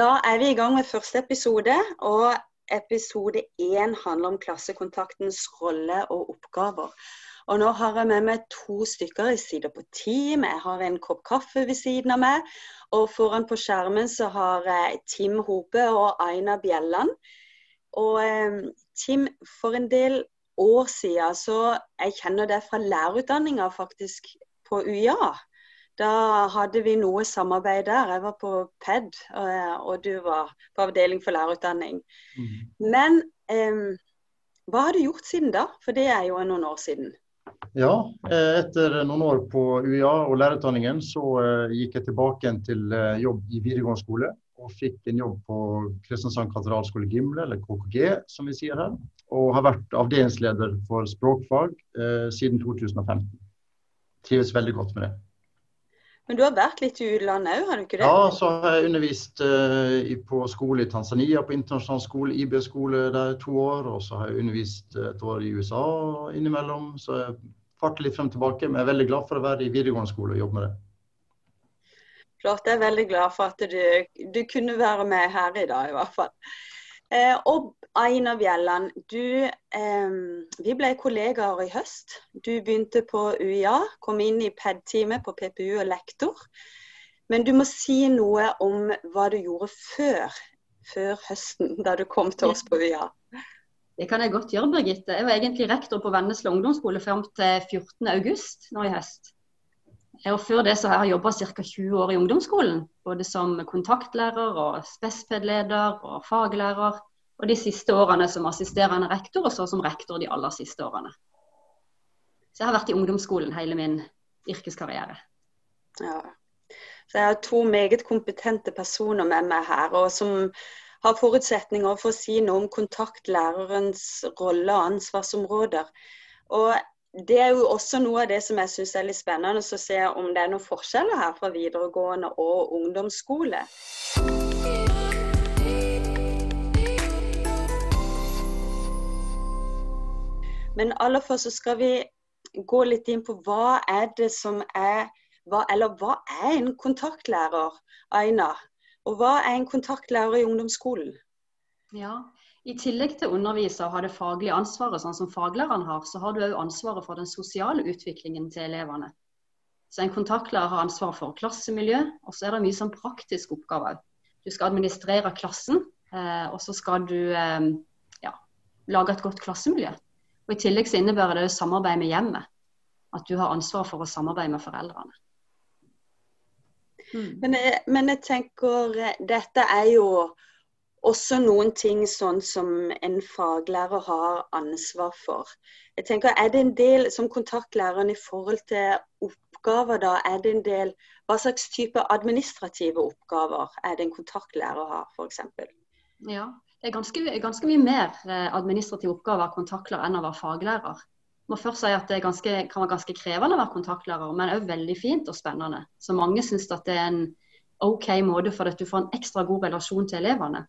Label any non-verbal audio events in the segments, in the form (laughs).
Da er vi i gang med første episode. og Episode én handler om klassekontaktens rolle og oppgaver. Og Nå har jeg med meg to stykker. Jeg sitter på team, jeg har en kopp kaffe ved siden av meg. Og foran på skjermen så har jeg Tim Hope og Aina Bjelland. Og eh, Tim, for en del år siden så Jeg kjenner det fra lærerutdanninga faktisk på UiA. Da hadde vi noe samarbeid der. Jeg var på PED, og du var på avdeling for lærerutdanning. Mm. Men eh, hva har du gjort siden da? For det er jo noen år siden. Ja, eh, etter noen år på UiA og lærerutdanningen så eh, gikk jeg tilbake til eh, jobb i videregående skole. Og fikk en jobb på Kristiansand katedralskole Gimle, eller KKG som vi sier her. Og har vært avdelingsleder for språkfag eh, siden 2015. Trives veldig godt med det. Men du har vært litt i utlandet òg, har du ikke det? Ja, så har jeg undervist uh, på skole i Tanzania, på internasjonal skole, IB-skole der to år. Og så har jeg undervist et år i USA innimellom. Så jeg farter litt frem og tilbake. Men jeg er veldig glad for å være i videregående skole og jobbe med det. Flott. Jeg er veldig glad for at du, du kunne være med her i dag, i hvert fall. Eh, og Aina Bjelland, du, eh, vi ble kollegaer i høst. Du begynte på UiA, kom inn i PED-teamet på PPU og lektor. Men du må si noe om hva du gjorde før, før høsten, (laughs) da du kom til oss på UiA. Det kan jeg godt gjøre, Birgitte. Jeg var egentlig rektor på Vennesla ungdomsskole frem til 14.8 nå i høst. Og før det så har jeg jobba ca. 20 år i ungdomsskolen. Både som kontaktlærer og spesped-leder og faglærer. Og de siste årene som assisterende rektor, og så som rektor de aller siste årene. Så jeg har vært i ungdomsskolen hele min yrkeskarriere. Ja. Så jeg har to meget kompetente personer med meg her, og som har forutsetninger for å si noe om kontaktlærerens rolle og ansvarsområder. Og det er jo også noe av det som jeg syns er litt spennende, å se om det er noen forskjeller her fra videregående og ungdomsskole. Men aller først så skal vi gå litt inn på hva er det som er hva, Eller hva er en kontaktlærer, Aina? Og hva er en kontaktlærer i ungdomsskolen? Ja, i tillegg til å undervise og ha det faglige ansvaret, sånn som faglæreren har, så har du òg ansvaret for den sosiale utviklingen til elevene. Så En kontaktlærer har ansvar for klassemiljø, og så er det mye sånn praktisk oppgave òg. Du skal administrere klassen, eh, og så skal du eh, ja, lage et godt klassemiljø. Og I tillegg så innebærer det jo samarbeid med hjemmet. At du har ansvar for å samarbeide med foreldrene. Mm. Men, jeg, men jeg tenker, eh, dette er jo også noen ting sånn som en faglærer har ansvar for. Jeg tenker, Er det en del som kontaktlæreren i forhold til oppgaver, da? Er det en del Hva slags type administrative oppgaver er det en kontaktlærer har, f.eks.? Ja, det er ganske, ganske, mye mer eh, administrative oppgaver av kontaktlærer enn å være faglærer. Jeg må først si at Det ganske, kan være ganske krevende å være kontaktlærer, men òg veldig fint og spennende. Så mange syns det er en OK måte for at du får en ekstra god relasjon til elevene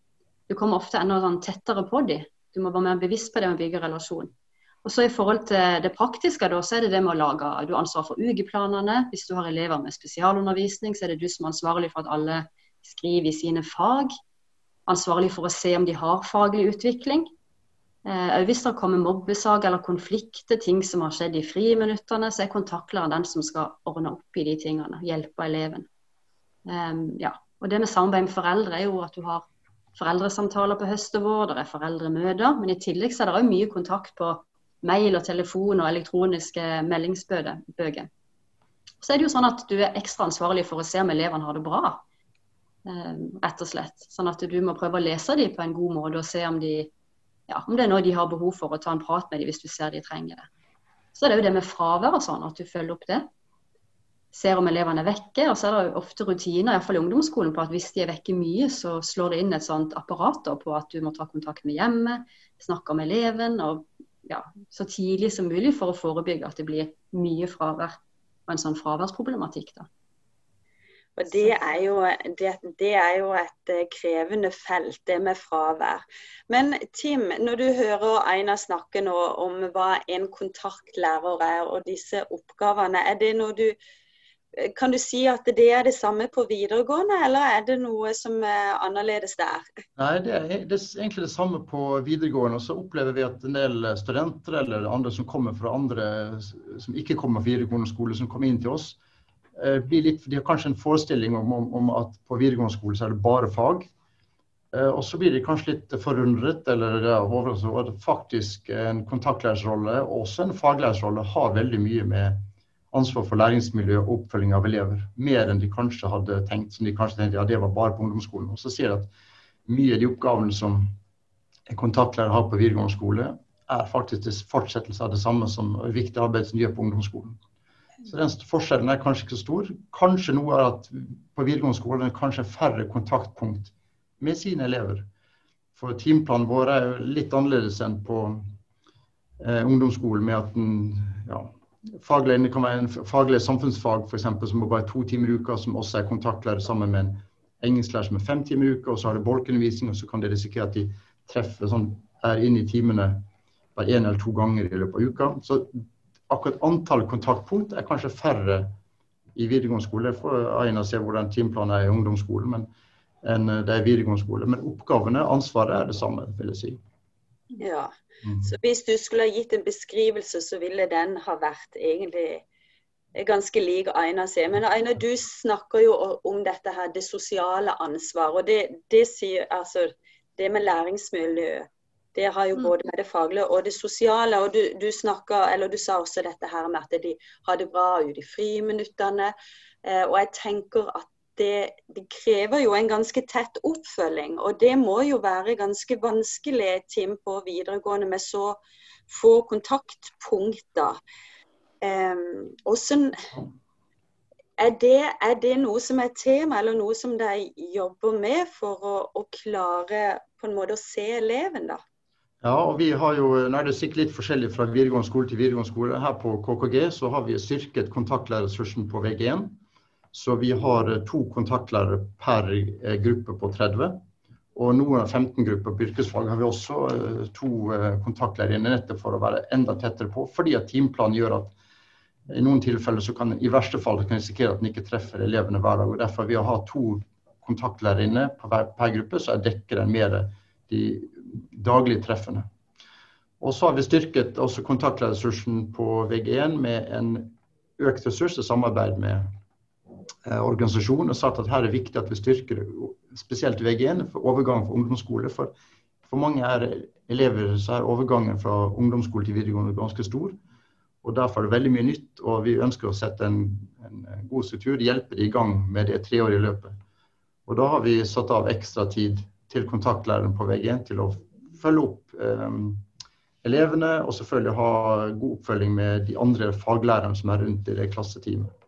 du kommer ofte enda sånn tettere på dem. Du må være mer bevisst på det med å bygge relasjon. Og så I forhold til det praktiske, da, så er det det med å lage Du har ansvar for ukeplanene. Hvis du har elever med spesialundervisning, så er det du som er ansvarlig for at alle skriver i sine fag. Ansvarlig for å se om de har faglig utvikling. Eh, hvis det kommer mobbesaker eller konflikter, ting som har skjedd i friminuttene, så er kontaktlæreren den som skal ordne opp i de tingene. Hjelpe eleven. Um, ja. Og Det med samarbeid med foreldre er jo at du har foreldresamtaler på høst vår, det er foreldremøter. Men i tillegg så er det òg mye kontakt på mail og telefon og elektroniske meldingsbøker. Så er det jo sånn at du er ekstra ansvarlig for å se om elevene har det bra. Eh, rett og slett. Sånn at du må prøve å lese dem på en god måte og se om, de, ja, om det er noe de har behov for, å ta en prat med dem hvis du ser de trenger det. Så er det jo det med fravær og sånn, at du følger opp det ser om elevene er vekke. Og så er det ofte rutiner, iallfall i ungdomsskolen, på at hvis de er vekke mye, så slår det inn et sånt apparat på at du må ta kontakt med hjemmet, snakke med eleven. og ja, Så tidlig som mulig for å forebygge at det blir mye fravær og en sånn fraværsproblematikk. da. Og det er, jo, det, det er, jo, et eh, krevende felt, det med fravær. Men Tim, når du hører Aina snakke nå om hva en kontaktlærer er og disse oppgavene, er det noe du Kan du si at det er det samme på videregående, eller er det noe som er annerledes der? Nei, det er, det er egentlig det samme på videregående. Og så opplever vi at en del studenter eller andre som kommer fra andre som ikke kommer fra videregående skole, som kommer inn til oss, eh, litt, de har kanskje en forestilling om, om, om at på videregående skole så er det bare fag. Eh, og så blir de kanskje litt forundret, eller ja, over at faktisk en kontaktlærerrolle og også en faglærersrolle har veldig mye med ansvar for læringsmiljø og oppfølging av elever. Mer enn de kanskje hadde tenkt, som de kanskje tenkte ja, det var bare på ungdomsskolen. Og så sier de at mye av de oppgavene som en kontaktlærer har på videregående skole, er faktisk en fortsettelse av det samme som viktig arbeid som de gjør på ungdomsskolen. Så den forskjellen er kanskje ikke så stor. Kanskje noe er at på videregående skole er kanskje færre kontaktpunkt med sine elever. For timeplanen vår er jo litt annerledes enn på eh, ungdomsskolen, med at den, ja, faglig, det kan være en faglig samfunnsfag for eksempel, som bare er to timer i uka, som også er kontaktlærer sammen med en engelsklærer som er fem timer i uka, og så har det bolkundervisning, og så kan de risikere at de treffer sånn, er inne i timene bare én eller to ganger i løpet av uka. Så akkurat antall kontaktpunkt er kanskje færre i videregående skole. Jeg får Aina se hvordan timeplanen er i ungdomsskolen. men enn eh, det er videregående skole. Men oppgavene, ansvaret, er det samme, vil jeg si. Ja, mm. så Hvis du skulle ha gitt en beskrivelse, så ville den ha vært egentlig ganske lik Aina sier. Men Aina, du snakker jo om dette her, det sosiale ansvar. Og det, det sier altså det med læringsmiljø. Det har jo mm. både med det faglige og det sosiale. Og du, du, snakker, eller du sa også dette her med at de har det bra ute i friminuttene. Eh, og jeg tenker at det, det, krever jo en ganske tett oppfølging. Og det må jo være ganske vanskelig Tim, på videregående med så få kontaktpunkter. Um, er, det, er det noe som er tema, eller noe som de jobber med for å, å klare på en måte å se eleven, da? Ja, og vi har jo, nå er det sikkert litt forskjellig fra videregående skole til videregående skole. Her på KKG så har vi styrket kontaktlærerressursen på VG1. Så vi har eh, to kontaktlærere per eh, gruppe på 30. Og noen av 15 grupper på yrkesfag har vi også eh, to kontaktlærere inne nettopp for å være enda tettere på. Fordi at timeplanen gjør at i noen tilfeller så kan i verste fall kan risikere at en ikke treffer elevene hver dag. og Derfor ved å ha to kontaktlærere inne på hver, per gruppe, så dekker den mer de daglige treffene. Og så har vi styrket også kontaktlærerressursen på VG1 med en økt ressurs i samarbeid med organisasjon og sagt at her er det viktig at vi styrker spesielt VG1 for overgang fra ungdomsskole. For, for mange er elever så er overgangen fra ungdomsskole til videregående ganske stor. og Derfor er det veldig mye nytt, og vi ønsker å sette en, en god struktur, hjelpe de i gang med det treårige løpet. Og Da har vi satt av ekstra tid til kontaktlæreren på VG1 til å følge opp eh, elevene, og selvfølgelig ha god oppfølging med de andre faglærerne som er rundt i det klasseteamet.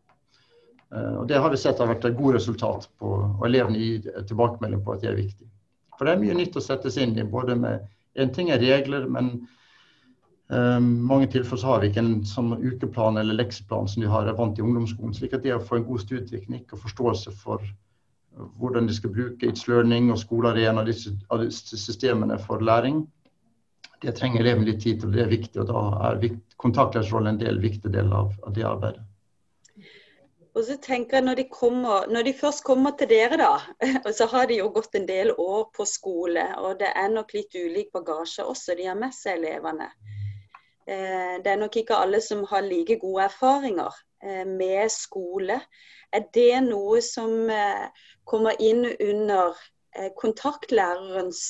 Eh, og Det har vi sett har vært et godt resultat på, og elevene gir tilbakemelding på at det er viktig. For det er mye nytt å settes inn i. både med, En ting er regler, men um, mange tilfeller så har vi ikke en sånn ukeplan eller lekseplan som de har er vant i ungdomsskolen. slik at det å få en god studieteknikk og forståelse for hvordan de skal bruke It's Learning og skolearena, disse, disse systemene for læring, det trenger elevene litt tid til. og Det er viktig, og da er kontaktlærerrollen en del, viktig del av, av det arbeidet. Og så tenker jeg når de, kommer, når de først kommer til dere, da, og (laughs) så har de jo gått en del år på skole. Og det er nok litt ulik bagasje også de har med seg, elevene. Eh, det er nok ikke alle som har like gode erfaringer eh, med skole. Er det noe som eh, kommer inn under kontaktlærerens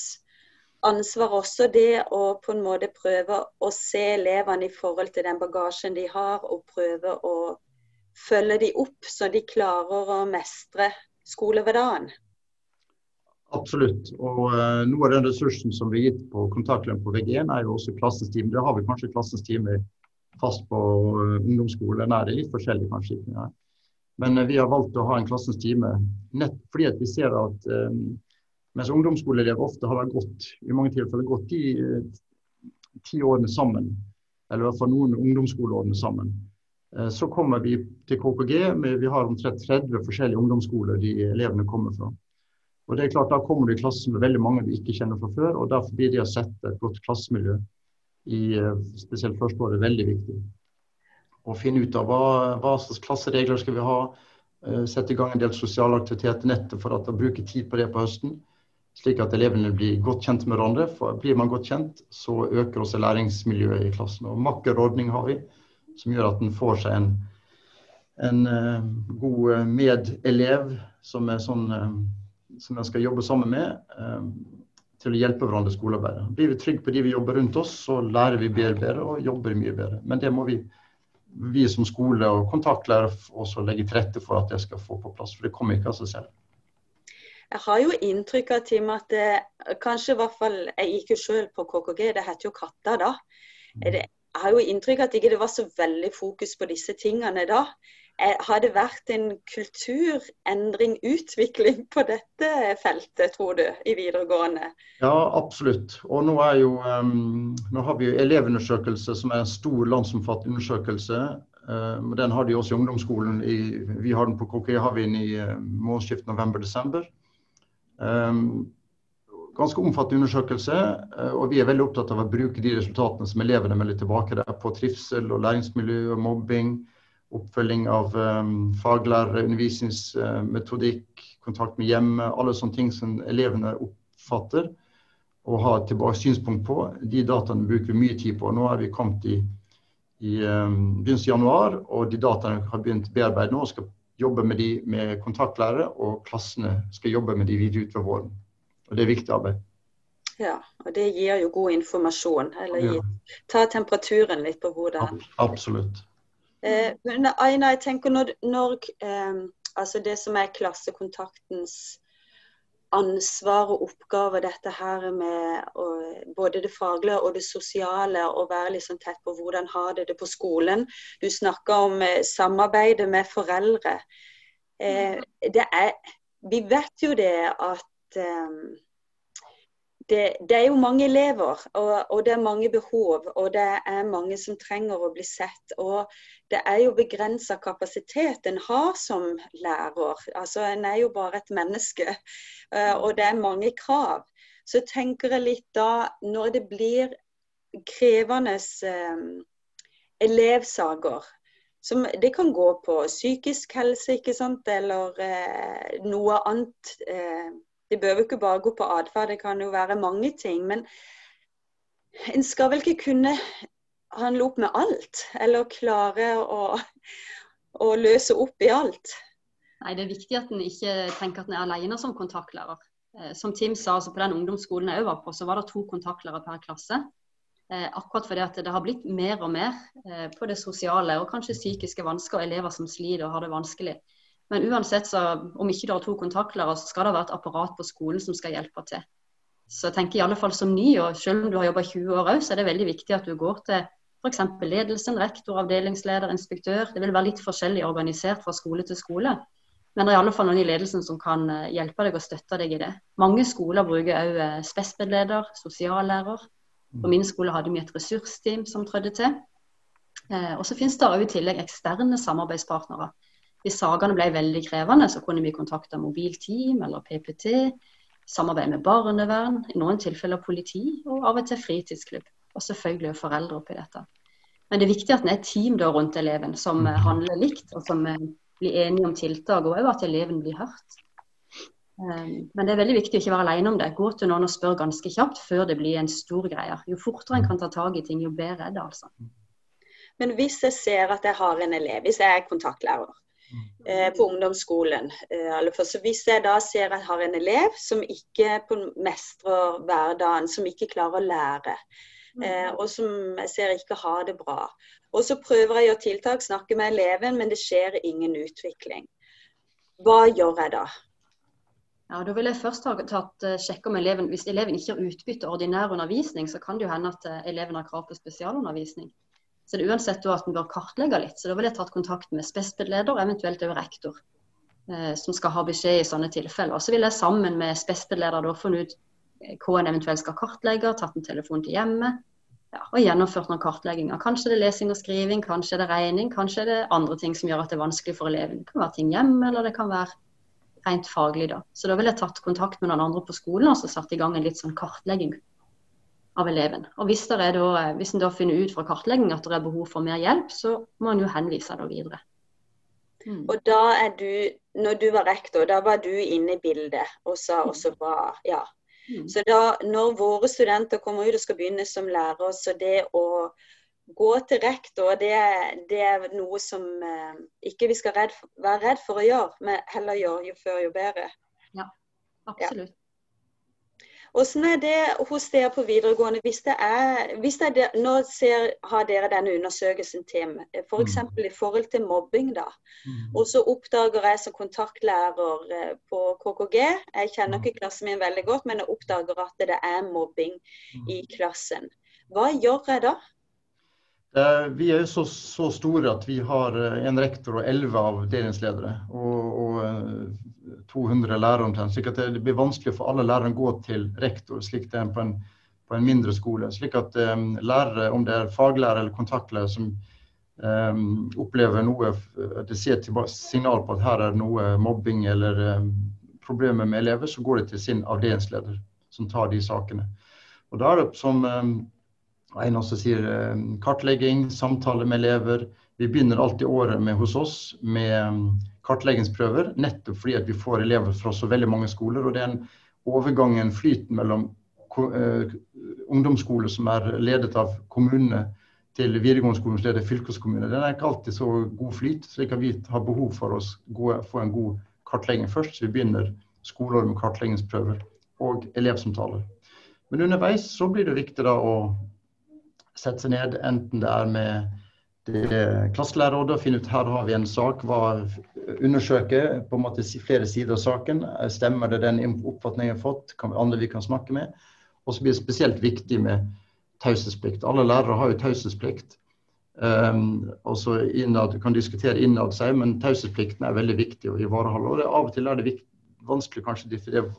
ansvar også, det å på en måte prøve å se elevene i forhold til den bagasjen de har, og prøve å følge de opp så de klarer å mestre skolehverdagen? Absolutt. Og uh, Noe av den ressursen som har gitt på kontaktlønn på VG1, er jo også klassens time. Det har vi kanskje klassens time fast på uh, ungdomsskolen. Nei, det er litt forskjellig kanskje. Ja. Men uh, vi har valgt å ha en klassens time nett fordi vi ser at mens ungdomsskoleelever ofte har gått i mange tilfeller gått de ti årene sammen, eller i hvert fall noen ungdomsskoleårene sammen, så kommer vi til KKG. Med, vi har omtrent 30 forskjellige ungdomsskoler de elevene kommer fra. Og det er klart Da kommer du i klasse med veldig mange du ikke kjenner fra før. og Derfor blir det å sette et godt klassemiljø i eh, spesielt første året veldig viktig. Å finne ut av hva, hva slags klasseregler skal vi ha. Uh, sette i gang en del sosiale aktiviteter nettopp for at å bruke tid på det på høsten. Slik at elevene blir godt kjent med hverandre. For blir man godt kjent, så øker også læringsmiljøet i klassen. Og makkerordning har vi, som gjør at en får seg en, en uh, god medelev som sånn en skal jobbe sammen med til å hjelpe hverandre i skolearbeidet. Blir vi trygge på de vi jobber rundt oss, så lærer vi bedre, bedre og jobber mye bedre. Men det må vi, vi som skole og kontaktlærer også legge til rette for at det skal få på plass. For det kommer ikke av seg selv. Jeg har jo inntrykk av Tim, at det, kanskje i hvert fall Jeg gikk jo selv på KKG, det heter jo Katta da. Mm. Jeg har jo inntrykk av at det ikke var så veldig fokus på disse tingene da. Eh, har det vært en kulturendring, utvikling, på dette feltet, tror du, i videregående? Ja, absolutt. Og nå, jo, um, nå har vi jo Elevundersøkelse, som er en stor landsomfattende undersøkelse. Uh, den har de også i ungdomsskolen. I, vi har den på KK, har vi i uh, månedsskiftet november-desember. Um, ganske omfattende undersøkelse, uh, og vi er veldig opptatt av å bruke de resultatene som elevene melder tilbake der, på trivsel og læringsmiljø og mobbing oppfølging av um, faglærere, undervisningsmetodikk, kontakt med hjemme, alle sånne ting som elevene oppfatter og har tilbake synspunkt på. De dataene bruker vi mye tid på. Nå er vi kommet i, i um, begynnelsen av januar, og de dataene har begynt å bearbeide nå skal jobbe med de med kontaktlærere, og klassene skal jobbe med de videre utover våren. Og Det er viktig arbeid. Ja, og det gir jo god informasjon. Eller ja. ta temperaturen litt på hodet. Absolutt. Eh, men Aina, jeg tenker når, når eh, altså det som er klassekontaktens ansvar og oppgave, dette her med å, både det faglige og det sosiale, å være liksom tett på hvordan har det det på skolen. Du snakker om eh, samarbeidet med foreldre. Eh, det er, vi vet jo det at eh, det, det, er jo mange elever, og, og, det er mange behov. Og det er mange som trenger å bli sett. Og det er jo begrensa kapasitet en har som lærer. Altså En er jo bare et menneske. (laughs) Eh, og det er mange krav. Så tenker jeg litt da, når det blir krevende eh, elevsaker som, det kan gå på psykisk helse, ikke sant, eller eh, noe annet. Eh, det bør jo ikke bare gå på atferd, det kan jo være mange ting. Men en skal vel ikke kunne handle opp med alt, eller klare å, å løse opp i alt. Nei, Det er viktig at en ikke tenker at en er alene som kontaktlærer. Eh, som Tim sa, altså på den ungdomsskolen jeg var på, så var det to kontaktlærere per klasse. Eh, akkurat fordi at det har blitt mer og mer eh, på det sosiale og kanskje psykiske vansker og elever som sliter og har det vanskelig. Men uansett, så, om ikke du har to kontaktlærere, så skal det være et apparat på skolen som skal hjelpe til. Så jeg tenker i alle fall som ny, og selv om du har jobba 20 år òg, så er det veldig viktig at du går til f.eks. ledelsen, rektor, avdelingsleder, inspektør. Det vil være litt forskjellig organisert fra skole til skole. Men det er i alle fall noen i ledelsen som kan eh, hjelpe deg og støtte deg i det. Mange skoler bruker òg eh, spespedleder, sosiallærer. På min skole hadde vi et ressursteam som trødde til. Eh, og så finnes det òg i tillegg eksterne samarbeidspartnere. Hvis sakene ble veldig krevende, så kunne vi kontakte mobilteam eller PPT, samarbeide med barnevern, i noen tilfeller politi, og av og til fritidsklubb. Og selvfølgelig foreldre oppi dette. Men det er viktig at det er et team rundt eleven som eh, handler likt, og som eh, blir enige om tiltak, og òg at eleven blir hørt. Um, men det er veldig viktig å ikke være alene om det. Gå til noen og spør ganske kjapt før det blir en stor greie. Jo fortere en kan ta tak i ting, jo bedre er det, altså. Men hvis jeg ser at jeg har en elev, hvis jeg er kontaktlærer, eh, på ungdomsskolen. Eh, for så Hvis jeg da ser at jeg har en elev som ikke mestrer hverdagen, som ikke klarer å lære, eh, og som jeg ser ikke har det bra, og så prøver jeg å gjøre tiltak, snakke med eleven, men det skjer ingen utvikling. Hva gjør jeg da? Ja, Da vil jeg først ha tatt, sjekke om eleven Hvis eleven ikke har utbytte ordinær undervisning, så kan det jo hende at eleven har krav på spesialundervisning. Så det er uansett at en bør kartlegge litt. Så da vil jeg tatt kontakt med spespedleder, eventuelt over rektor, eh, som skal ha beskjed i sånne tilfeller. Og Så vil jeg sammen med spespedleder funnet ut eh, hva en eventuelt skal kartlegge, tatt en telefon til hjemmet ja, og gjennomført noen kartlegginger. Kanskje det er lesing og skriving, kanskje det er regning, kanskje det er andre ting som gjør at det er vanskelig for eleven. Det kan være ting hjemme, eller det kan være rent faglig. da. Så da vil jeg tatt kontakt med noen andre på skolen og så satt i gang en litt sånn kartlegging av eleven. Og Hvis, da, hvis en da finner ut fra kartlegging at det er behov for mer hjelp, så må en jo henvise det videre. Mm. Og da er du, når du var rektor, da var du inne i bildet og sa mm. også hva Ja. Mm. Så da, når våre studenter kommer ut og skal begynne som lærer, så det å gå til rektor, det, det er noe som eh, ikke vi skal redd, være redd for å gjøre, men heller gjøre jo før jo bedre. Ja, absolutt. Ja. Hvordan er det hos dere på videregående? Hvis det er, hvis det er nå ser, har dere denne undersøkelsen til f.eks. For mm. i forhold til mobbing. da. Mm. Og så oppdager jeg som kontaktlærer eh, på KKG Jeg kjenner ikke klassen min veldig godt, men jeg oppdager at det er mobbing i mm. klassen. Hva gjør jeg da? Eh, vi er så, så, store at vi har eh, en rektor og elleve avdelingsledere. Og, og 200 eh, lærere omtrent. slik at det blir vanskelig for alle lærere å gå til rektor, slik det er på en, på en mindre skole. Slik at um, lærere, om det er faglærer eller kontaktlærer som um, opplever noe Det ser signal på at her er noe mobbing eller um, problemer med elever, så går det til sin avdelingsleder, som tar de sakene. Og da er det som en også sier eh, kartlegging, samtale med elever. Vi begynner alltid året med, hos oss med mm, kartleggingsprøver, nettopp fordi vi får elever fra så veldig mange skoler. og det er en overgangen, flyten mellom uh, ungdomsskole som er ledet av kommunene, til videregående skole som leder fylkeskommune. Den er ikke alltid så god flyt, slik at vi har behov for å få en god kartlegging først. Så vi begynner skoleåret med kartleggingsprøver og elevsamtaler. Men underveis så blir det viktig å sette seg ned, enten det er med det klasselærerrådet og finne ut her har vi en sak, hva undersøke på en måte flere sider av saken. Stemmer det den oppfatningen jeg har fått? Kan vi andre vi kan snakke med? Og så blir det spesielt viktig med taushetsplikt. Alle lærere har jo taushetsplikt. Um, og kan diskutere innad seg, men taushetsplikten er veldig viktig å ivareholde. Og det, av og til er det viktig, vanskelig kanskje for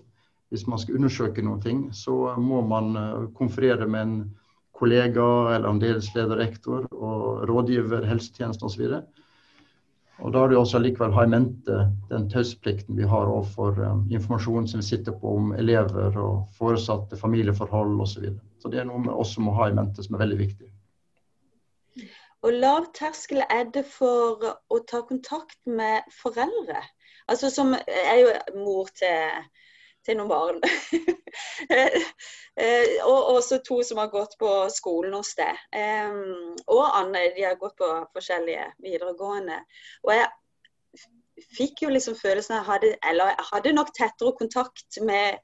hvis man skal undersøke noen ting, så må man uh, konferere med en kollega eller andelsleder, rektor og rådgiver, helsetjeneste osv. Og da er det også likevel ha i mente den taushetsplikten vi har overfor um, informasjon som vi sitter på om elever og foresatte, familieforhold osv. Så, videre. så det er noe vi også må ha i mente som er veldig viktig. Og lav terskel er det for å ta kontakt med foreldre? Altså som er jo mor til til noen barn. (laughs) Eh, og også to som har gått på skolen hos deg. og Anne, de har gått på forskjellige videregående. Og jeg fikk jo liksom følelsen jeg hadde, eller jeg hadde nok tettere kontakt med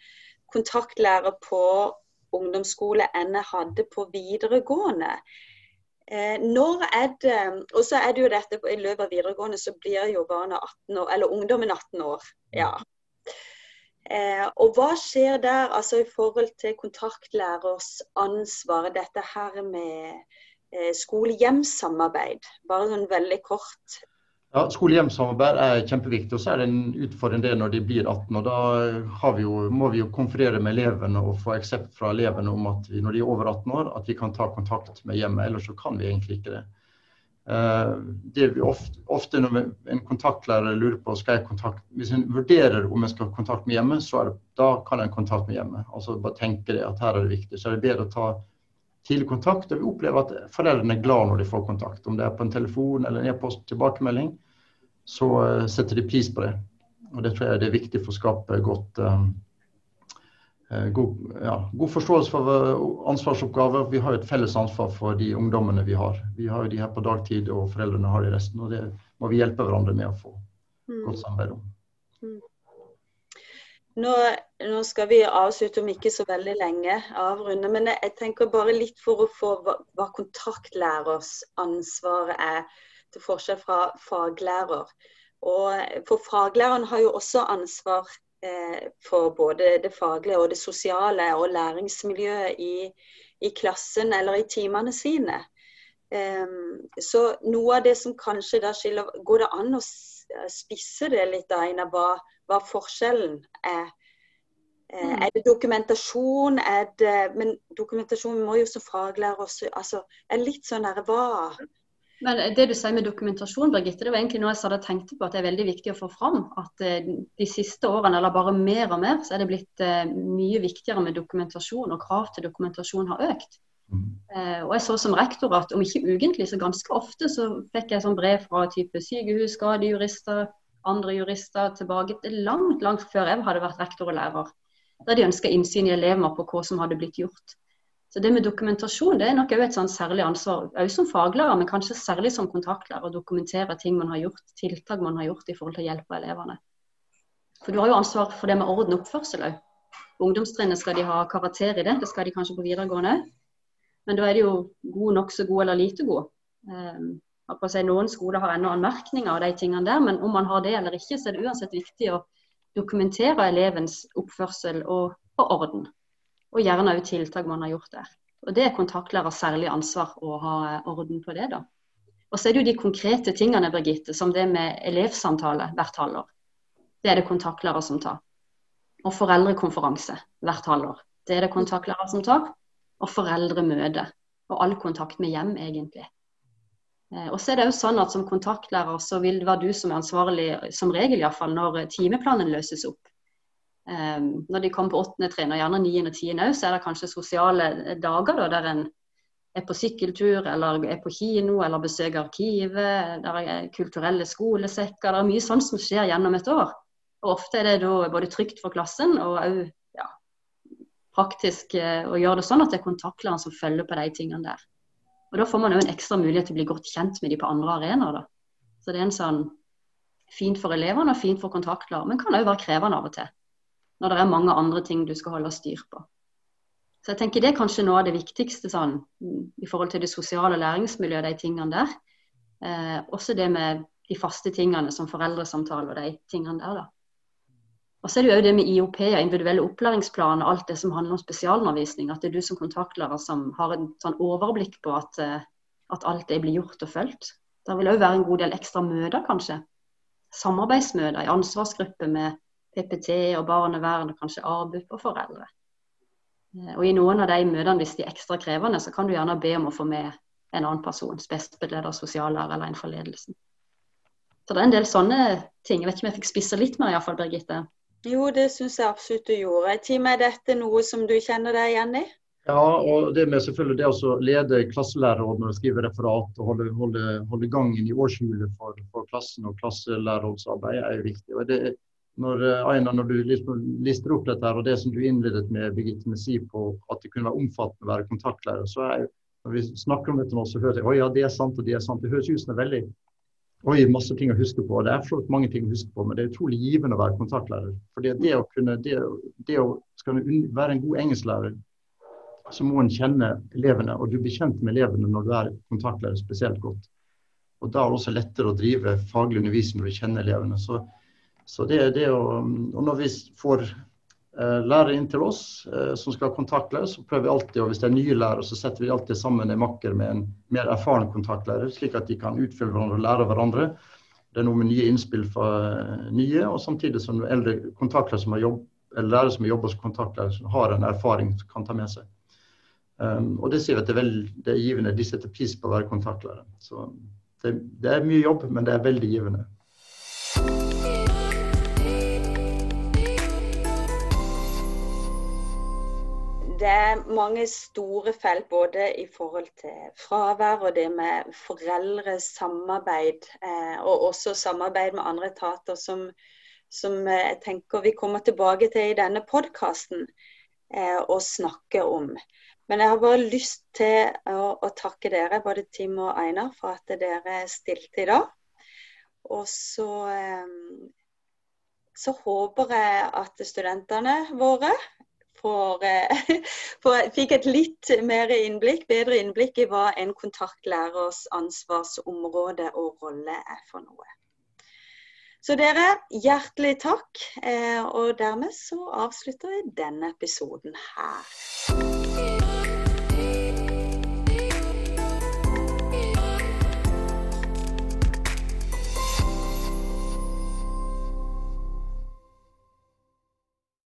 kontaktlærer på ungdomsskole enn jeg hadde på videregående. Eh, når er det Og så er det jo dette i løpet av videregående så blir jo barna 18 år, eller ungdommen 18 år. ja. Eh, og hva skjer der altså i forhold til kontaktlærers ansvar, dette her med eh, skole-hjem-samarbeid? Bare sånn veldig kort. Ja, Skole-hjem-samarbeid er kjempeviktig. og Så er det en utfordring det når de blir 18. og Da vi jo, må vi jo konferere med elevene og få aksept fra elevene om at vi, når de er over 18 år, at vi kan ta kontakt med hjemmet. Ellers så kan vi egentlig ikke det. Eh, det vi ofte, ofte, når en kontaktlærer lurer på skal jeg kontakt, Hvis en vurderer om en skal ha kontakt med hjemmet, så det, da kan en kontakt med hjemmet. Altså bare tenke det at her er det viktig. Så er det bedre å ta tidlig kontakt. Og vi opplever at foreldrene er glad når de får kontakt. Om det er på en telefon eller en e-post tilbakemelding, så uh, setter de pris på det. Og det tror jeg det er viktig for å skape godt um, Eh, god, ja, god, forståelse for eh, ansvarsoppgaver. Vi har et felles ansvar for de ungdommene vi har. Vi har jo de her på dagtid, og foreldrene har de resten. og Det må vi hjelpe hverandre med å få mm. godt samarbeid om. Mm. Nå, nå, skal vi avslutte om ikke så veldig lenge, avrunde. Men jeg tenker bare litt for å få hva, hva kontaktlærers ansvar er, til forskjell fra faglærer. Og For faglæreren har jo også ansvar Eh, for både det faglige og det sosiale og læringsmiljøet i, i klassen eller i timene sine. Så noe av det som kanskje da skiller Går det an å spisse det litt, Aina, hva, hva forskjellen er? Eh, mm. Er det dokumentasjon? Er det, men dokumentasjon må jo som faglærer også altså, er litt sånn her, hva, Men det du sier med dokumentasjon, Birgitte, det var egentlig noe jeg hadde tenkt på at det er veldig viktig å få fram. At eh, de siste årene, eller bare mer og mer, så er det blitt eh, mye viktigere med dokumentasjon, og krav til dokumentasjon har økt. Mm. Eh, og jeg så som rektor at om ikke ukentlig, så ganske ofte så fikk jeg sånn brev fra type sykehus, skadejurister, andre jurister tilbake til langt, langt før jeg hadde vært rektor og lærer. Der de ønska innsyn i elever på hva som hadde blitt gjort. Så det med dokumentasjon det er nok et sånn særlig ansvar, også som faglærer, men kanskje særlig som kontaktlærer, å dokumentere ting man har gjort, tiltak man har gjort i forhold til å hjelpe elevene. For du har jo ansvar for det med orden og oppførsel òg. Ungdomstrinnet skal de ha karakter i det, det skal de kanskje på videregående òg. Men da er de jo god, nokså god eller lite god. Um, si, noen skoler har ennå anmerkninger av de tingene der, men om man har det eller ikke, så er det uansett viktig å dokumentere elevens oppførsel og, og orden og gjerne òg tiltak man har gjort der. Og Det er kontaktlærer særlig ansvar å ha eh, orden på det. da. Og så er det jo de konkrete tingene, Birgitte, som det med elevsamtale hvert halvår. Det er det kontaktlærer som tar. Og foreldrekonferanse hvert halvår. Det er det kontaktlærer som tar. Og foreldremøte. Og all kontakt med hjem, egentlig. Eh, og så er det jo sånn at Som kontaktlærer så vil det være du som er ansvarlig, som regel iallfall, når timeplanen løses opp. Um, når de kommer på åttende trinn, og gjerne niende og tiende òg, så er det kanskje sosiale dager da, der en er på sykkeltur, eller er på kino, eller besøker arkivet. Der er kulturelle skolesekker. Det er mye sånt som skjer gjennom et år. Og Ofte er det da både trygt for klassen og òg ja, praktisk uh, å gjøre det sånn at det er kontaktlæreren som følger på de tingene der. Og Da får man òg en ekstra mulighet til å bli godt kjent med de på andre arenaer. Så det er en sånn fint for elevene og fint for kontaktlærer, men kan òg være krevende av og til når det er mange andre ting du skal holde styr på. Så jeg tenker Det er kanskje noe av det viktigste sånn, i forhold til det sosiale læringsmiljøet, de tingene der. Eh, også det med de faste tingene som foreldresamtale og de tingene der. da. Og så er det jo det med IOP og individuelle opplæringsplaner alt det som handler om spesialundervisning. At det er du som kontaktlærer som har en sånn overblikk på at, eh, at alt det blir gjort og fulgt. Det vil òg være en god del ekstra møter, kanskje. Samarbeidsmøter i ansvarsgruppe med PPT og barnevern og kanskje ABUP og foreldre. Eh, og I noen av de møtene, hvis de er ekstra krevende, så kan du gjerne be om å få med en annen person, spesialleder, sosiallærer eller en fra ledelsen. Så det er en del sånne ting. Jeg vet ikke om jeg fikk spissa litt mer, iallfall, Birgitte. Jo, det syns jeg absolutt du gjorde. Tim, er dette noe som du kjenner deg igjen i? Ja, og det med selvfølgelig det å lede klasselærerrådene når du skriver referat og holde, holde, holde gangen i årshjulet for, for, klassen og klasselærerrådsarbeidet er jo viktig. Og det, når, eh, Aina, når du lister opp dette her, og det som du innledet med, Birgitte, med si på at det kunne være omfattende å være kontaktlærer, så er når vi snakker om dette nå, så hører jeg oi, ja, det er sant og det er sant. Det høres ut som det er veldig Oi, masse ting å huske på. Det er flott mange ting å huske på, men det er utrolig givende å være kontaktlærer. For det å kunne, det, det å skal være en god engelsklærer, så må en kjenne elevene, og du blir kjent med elevene når du er kontaktlærer spesielt godt. Og Da er det også lettere å drive faglig undervisning når du kjenner elevene. Så så det er det å, og Når vi får eh, lærere inn til oss eh, som skal ha kontaktlærer, så prøver vi alltid, og hvis det er nye lærere, så setter vi alltid sammen en makker med en mer erfaren kontaktlærer, slik at de kan utfylle hverandre og lære hverandre. Det er noe med nye innspill fra eh, nye, og samtidig som eldre kontaktlærere som har jobb, eller lærere som har jobbet som kontaktlærer, som har en erfaring som kan ta med seg. Um, og det sier vi at det er, veld, det er givende. De setter pris på å være kontaktlærer. Så det, det er mye jobb, men det er veldig givende. Det er mange store felt både i forhold til fravær og det med foreldresamarbeid, eh, og også samarbeid med andre etater, som, som eh, jeg tenker vi kommer tilbake til i denne podkasten eh, og snakke om. Men jeg har bare lyst til å, å, takke dere, både Tim og Einar, for at dere stilte i dag. Og så, eh, så håper jeg at studentene våre får, eh, (laughs) får, fikk et litt mer innblikk, bedre innblikk i hva en kontaktlærers ansvarsområde og rolle er for noe. Så dere, hjertelig takk. Eh, og dermed så avslutter vi denne episoden her.